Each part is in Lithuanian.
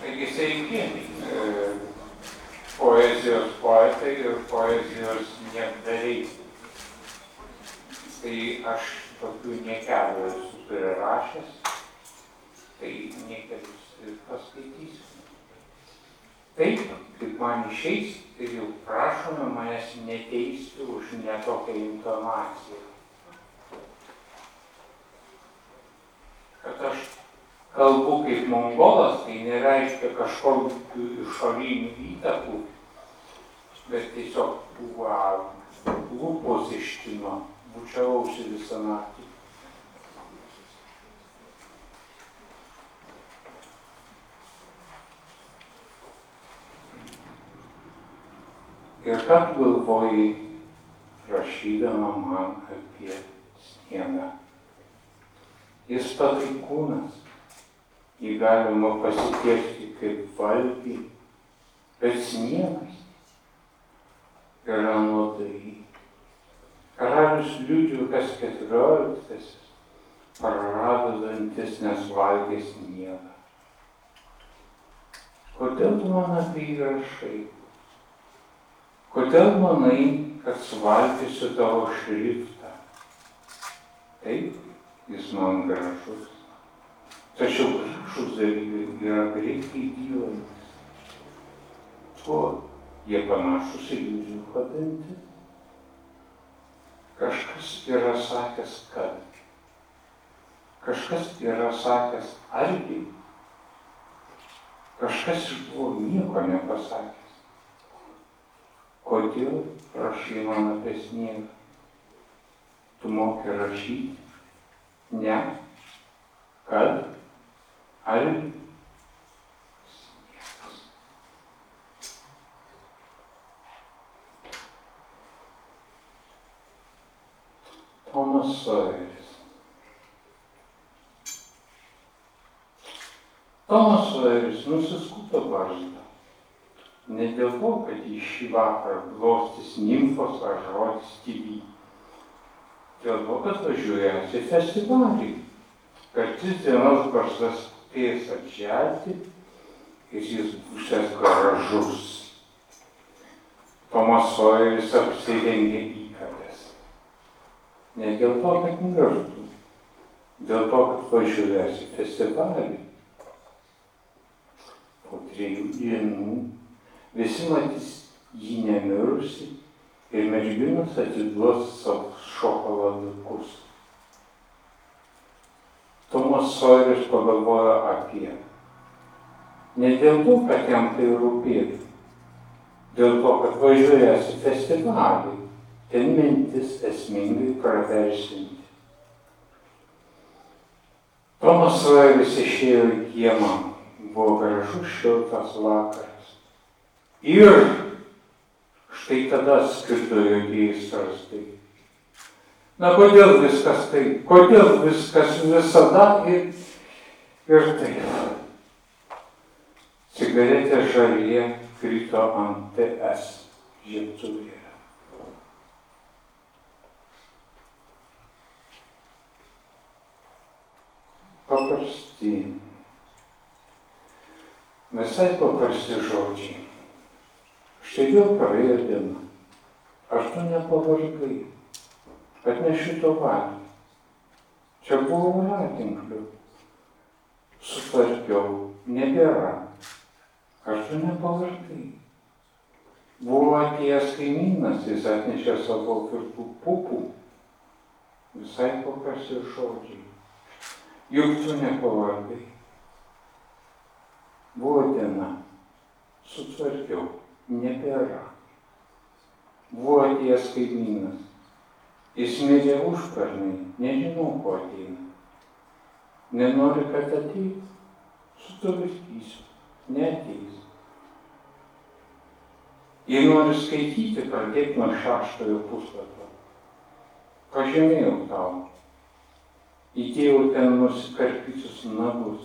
Taigi sveiki, e, poezijos poetai ir poezijos niekdariai. Tai aš tokių niekelių esu prirašęs, tai niekelius ir paskaitysiu. Taip, kaip man išeis, ir jau prašome manęs neteisti už netokią intonaciją. Kad aš kalbu kaip mongolas, tai nereiškia kažkokių išorinių įtakų, bet tiesiog buvo lūpos ištino, bučiavausi visą naktį. Ir ką tu galvoji, rašydama man apie sniegą? Jis pataikūnas, jį galima pasitiekti kaip valgį, bet sniegas yra nuodai. Karalius Liudvikas XIV prarado dantis, nes valgė sniegą. Kodėl tu man apie jį rašai? Kodėl manai, kad suvalgysiu tavo šriftą? Taip, jis man gražus. Tačiau dalykai yra greitai dylantis. Kuo jie panašus į liūdžiuko dantį? Kažkas yra sakęs, kad. Kažkas yra sakęs, argi. Kažkas iš buvo nieko nepasakęs. Kodėl rašai man apie sniegą? Tu moki rašyti? Ne. Kad? Ar? Tomas Sojeris. Tomas Sojeris nusiskuto barzdą. Ne dėl to, kad jį šį vakarą glostis nimfos ar žodis tyvy. Dėl to, kad važiuojas į festivalį. Per tris dienas barzdas spės apželti ir jis būsės gražus. Tomas Sojeris apsirengė įkapės. Ne dėl to, kad mirštų, dėl to, kad važiuojas į festivalį. Po trijų dienų visi matys jį nemirusi ir merginos atiduos savo šokoladukus. Tomas Sojeris pagalvojo apie. Ne dėl to, kad jam tai rūpėtų, dėl to, kad važiuojęs į festivalį, ten mintis esmingai praversinti. Tomas Sojeris išėjo į kiemą, buvo gražus šiltas vakaras. Ir štai tada skrido juodieji strazdai. Na kodėl viskas taip? Kodėl viskas visada ir, ir taip? Cigaretė žalyje krito ant TS žiebtuvėje. Paprasti. Visai paprasti žodžiai. Štai vėl praėjo diena. Aš tu nepavargai. Atneši to valį. Čia buvo voratinklių. Sutvarkiau. Nebėra. Aš tu nepavargai. Buvo atėjęs kaimynas, jis atnešė savo firtų pupų. Visai paprasti žodžiai. Juk tu nepavargai. Buvo diena. Sutvarkiau. Nebėra. Buvo atėjęs kaimynas. Jis mirė užpernai, nežinau, ko ateina. Nenori, kad ateitų, sutvarkysiu, neteis. Jei nori skaityti, pradėk nuo šeštojo puslapio. Pažymėjau tau. Įdėjau ten nusikarpysius nagus.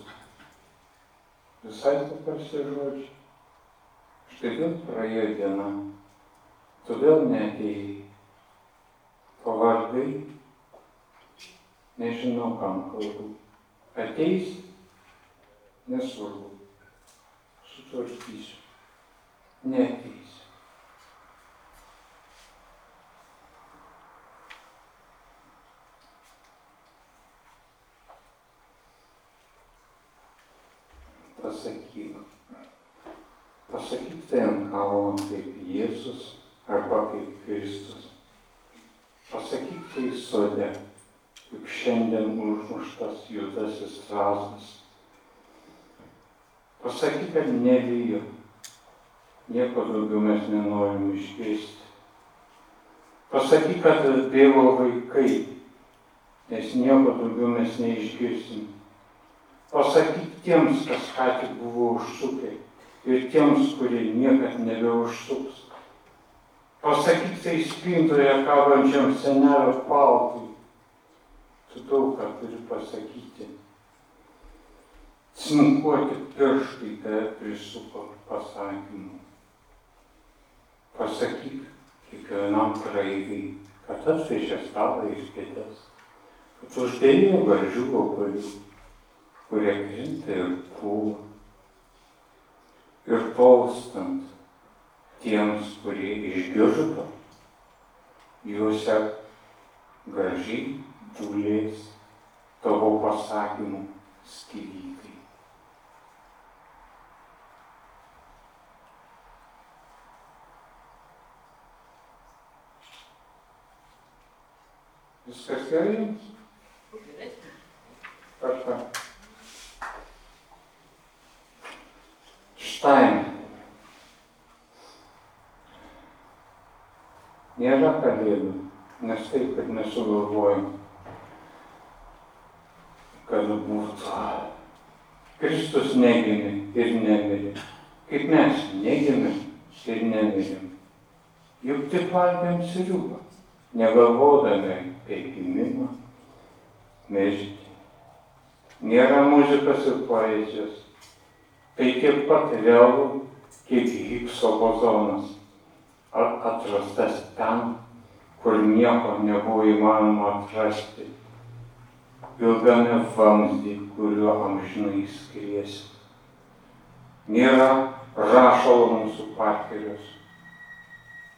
Visai paprasti žodžiai. Štai vėl praėjo diena. Tu vėl neatėjai pavargai, nežinau kam kalbu. Ateis, nesvarbu. sutvarkysiu. Neteisiu. Pasakyk. Pasakyk tai ant kalno kaip Jėzus arba kaip Kristus. Pasakyk tai sode, kaip šiandien užmuštas strazdas. Pasakyk, kad nebijo. Nieko daugiau mes nenorim išgirsti. Pasakyk, kad Dievo vaikai, nes nieko daugiau mes neišgirsim. Pasakyk tiems, kas ką tik buvo užsukę ir tiems, kurie niekad nebeužsuks. Pasakyk tai spintoje kabančiam senelio paltui. Tu daug ką turi pasakyti. Cinkuoti pirštai tave prisuko pasakymu. Pasakyk kiekvienam praeiviai, kad stalą iš kėdės, kad uždėjo gražių obalių, kurie krinta ir pūva. Ir tolstant tiems, kurie išgirdo, juose gražiai dūlės tavo pasakymų skilykai. Viskas gerai jums? Kažką. Štain. Nėra kalėdų, nes taip, kad nesugalvojam, kad būtų. Kristus negimė ir nemirė, kaip mes negimėm ir nemirėm. Juk tik valgėm siriubą, negalvodami apie gimimą, mirtį. Nėra muzikos ir poezijos. Tai tiek pat realu, kiek Higso bozonas atrastas ten, kur nieko nebuvo įmanoma atrasti. Ilgame vamzdį, kuriuo amžinai skriesi. Nėra rašalo mūsų partijos.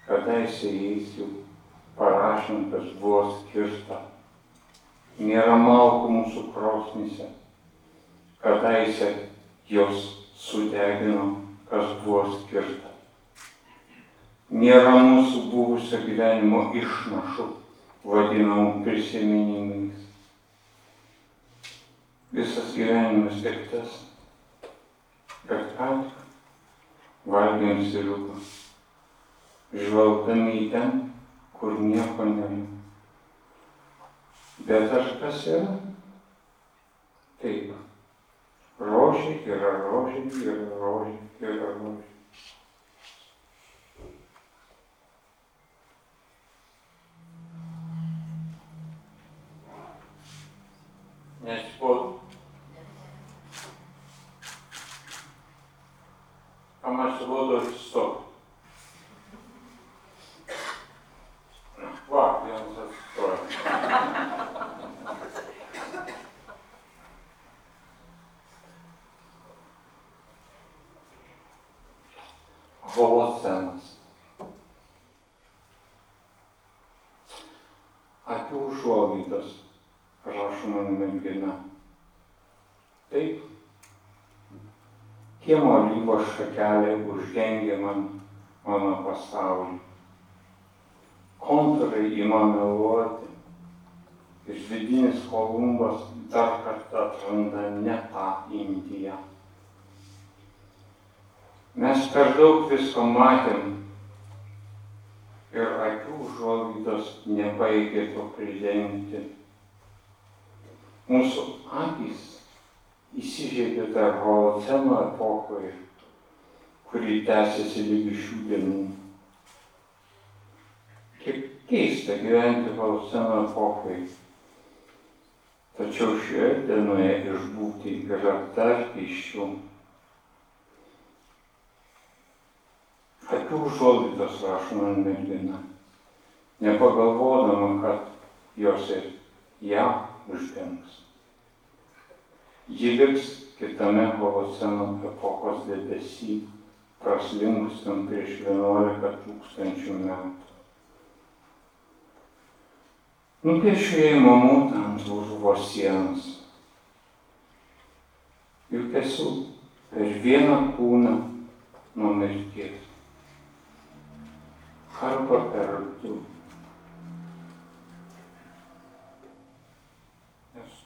Kadaise jais jau parašintas buvo skirta. Nėra malkų mūsų krosnyse. Kadaise jos sudegino, kas buvo skirta. Nėra mūsų buvusio gyvenimo išnašų, vadinamų prisiminimais. Visas gyvenimas tik tas, kad ką valgėm siriuką, žvelgdami į ten, kur nieko nėra. Bet ar kas yra? Taip. Rožė yra rožė, yra rožė, yra rožė. Neatsibodo. Kam atsibodo ir stop. Va, vienas atsistoja. Holocenas. Akių užuolaidos rašoma mergina. Taip. Kiemo alyvos šakelė uždengia man mano pasaulį. Kontūrai ima meluoti. Ir vidinis Kolumbas dar kartą atranda ne tą Indiją. Mes per daug visko matėm ir akių užuolaidos nebaigė to pridengti. Mūsų akis įsižeidė dar holoceno epochoje, kuri tęsiasi lygi šių dienų. Kiek keista gyventi holoceno epochoje. Tačiau šioje dienoje išbūti yra dar keiščiau. Akių užuolaidos rašoma mergina, nepagalvodama, kad jos ir ją uždengs. Ji liks kitame holoceno epochos debesy, praslinkusiam prieš 11 tūkstančių metų. Nupiešiu jai mamutą ant užvo sienos. Juk esu per vieną kūną nuo mirties. Arba per du.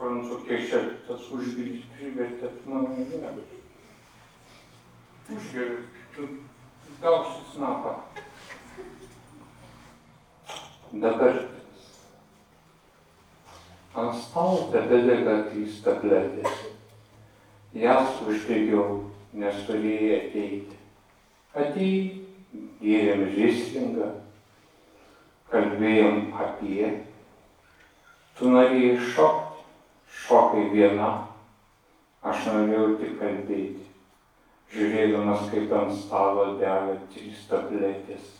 Nesuprantu, kiek čia tas užgirys privertė mano gyvenimą. Užgirys, tu gausi snapą. Dabar ant stalo tebedega trys tabletės. Jas uždegiau, nes turėjai ateiti. Atėjai, gėrėm žaislingą, kalbėjom apie, tu norėjai šokti, šokai viena, aš norėjau tik kalbėti, žiūrėdamas, kaip ant stalo dega trys tabletės.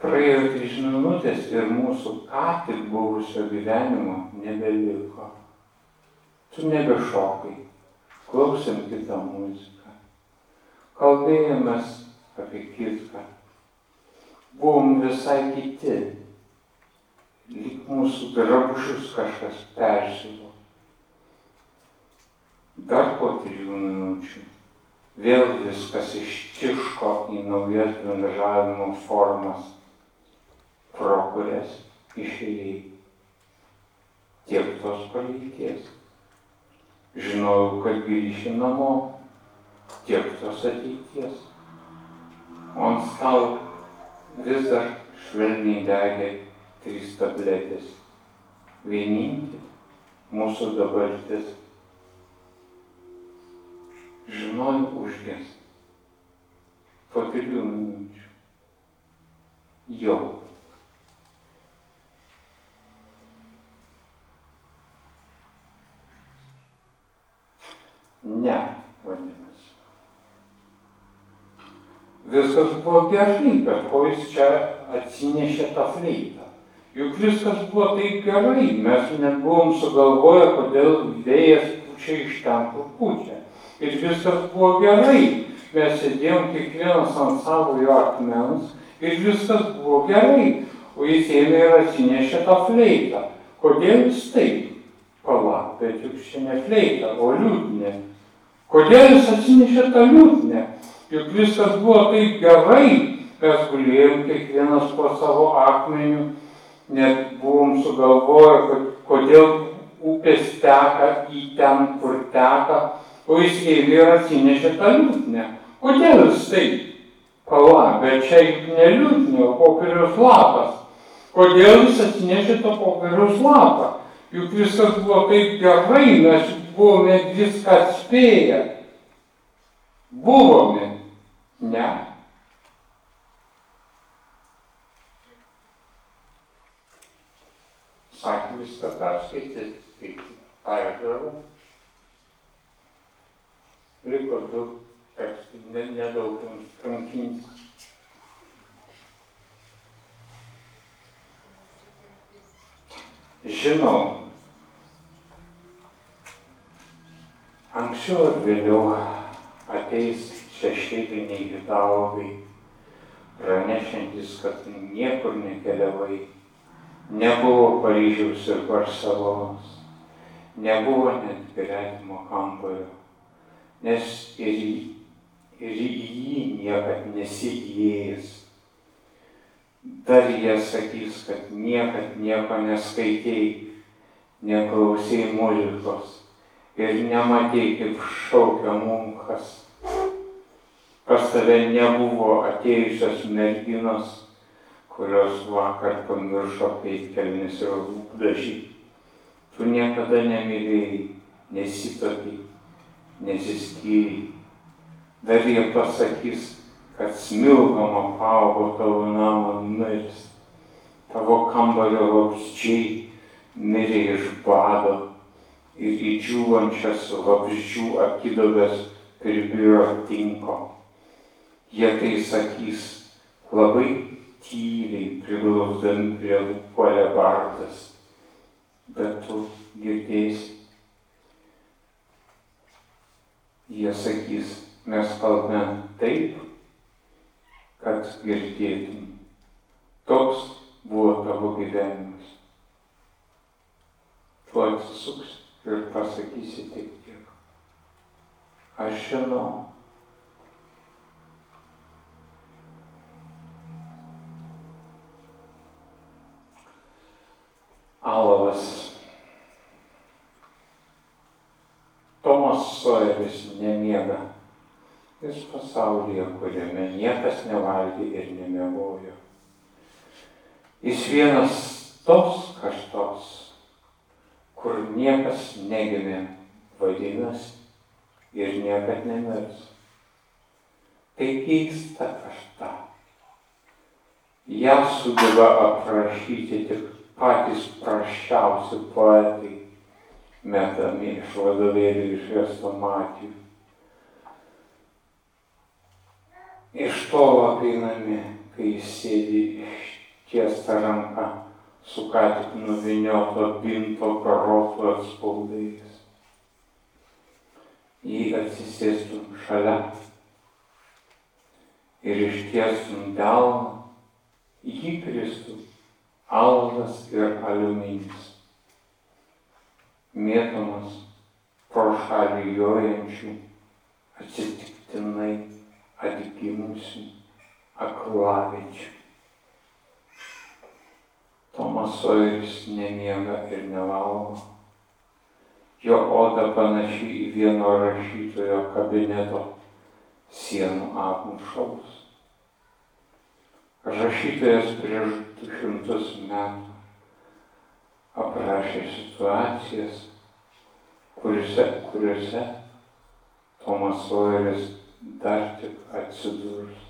Praėjo trys minutės ir mūsų ką tik buvusio gyvenimo nebeliko. Tu nebešokai, klausėm kitą muziką, kalbėjomės apie kitką. Buvom visai kiti, lyg mūsų drabužius kažkas persilo. Dar po trijų minučių vėl viskas ištiško į naujas bendravimo formas pro kurias išėjai tiek tos praeities. Žinojau, kad grįši namo, tiek tos ateities. O ant stalo vis dar švelniai degė trys tabletės. Vienintelė mūsų dabartis. Žinojau užges. Po trijų minučių. Jau. Ne, vadinasi. Viskas buvo gerai, bet ko jis čia atsinešė tą fleitą. Juk viskas buvo taip gerai, mes nebuvom sugalvoję, kodėl vėjas pučia iš ten, kur pučia. Ir viskas buvo gerai. Mes sėdėjom kiekvienas ant savo jo akmens ir viskas buvo gerai. O jis ėmė ir atsinešė tą fleitą. Kodėl jis taip? Pala, bet juk čia ne fleita, o liūdnė. Kodėl jis atsinešė tą liūdnę? Juk viskas buvo taip gerai, mes gulėjom kiekvienas po savo akmeniu, net buvom sugalvoję, kad kodėl upės teka į ten, kur teka, o jis ėmė ir atsinešė tą liūdnę. Kodėl jis taip? Pala, bet čia juk ne liūdnė, o popieriaus lapas. Kodėl jis atsinešė tą popieriaus lapą? Juk viskas buvo taip gerai, mes buvome viską atspėję. Buvome. Ne. Sakė viską perskaityti, kaip perdavau. Liko du tekstai, nedaug jums kankinti. Žinau, anksčiau ar vėliau ateis šešėliniai hidalgai, pranešantis, kad niekur nekeliavai, nebuvo Paryžiaus ir Barcelonos, nebuvo net gyvenimo kambario, nes ir, ir į jį niekad nesiįėjęs dar jie sakys, kad niekad nieko neskaitėjai, neklausėjai muzikos ir nematėjai, kaip šaukia munkas. Pas tave nebuvo atėjusios merginos, kurios vakar pamiršo peitkelnis ir lūpdažį. Tu niekada nemylėjai, nesitokiai, nesiskyrei. Dar jie pasakys, kad smilgama paaugo tavo namo numeris. Tavo kambario vabzdžiai mirė iš bado ir į džiūvančias vabzdžių akidobės pribiro tinko. Jie tai sakys labai tyliai priglausdami prie lūpolę bardas, bet tu girdėsi, Jie sakys, mes kalbame taip, kad girdėtum. Toks buvo tavo gyvenimas. Tu atsisuks ir pasakysi tik tiek. Aš žinau. Alavas Tomas Sojeris nemiega. Jis pasaulyje, kuriame niekas nevalgė ir nemiegojo. Jis vienas tos kažtos, kur niekas negimė, vadinasi, ir niekad nemirs. Tai keista kažta. Ja sugeba aprašyti tik patys praščiausi poetai metami iš vadovėlių išvesto matijų. Iš tolo apeinami, kai sėdi ištiesta ranka su ką tik nuvinioto pinto karotų atspaudais. Jį atsisėstum šalia ir ištiestum delną, jį kristum algas ir aliuminis mėtomas pro šalį jojančių, atsitiktinai atgimusių aklavičių. Tomas Sojeris nemiega ir nevalgo. Jo oda panaši į vieno rašytojo kabineto sienų apmušalus. Rašytojas prieš du šimtus metų aprašė situacijas, kuriuose, kuriuose Tomas Sojeris dar tik atsidurs.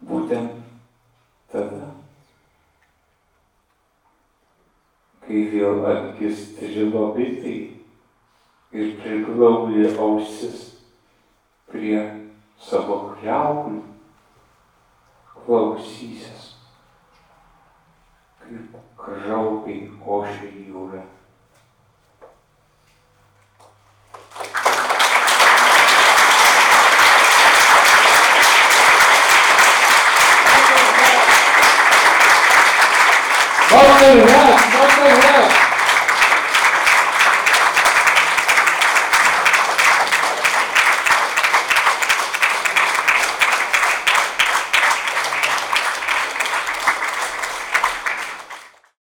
Būtent tada, kai vėl atgis trilo bitai ir priglaudė ausis prie savo kliauklių, klausysis kaip kraupiai ošia jūra. Muito obrigado.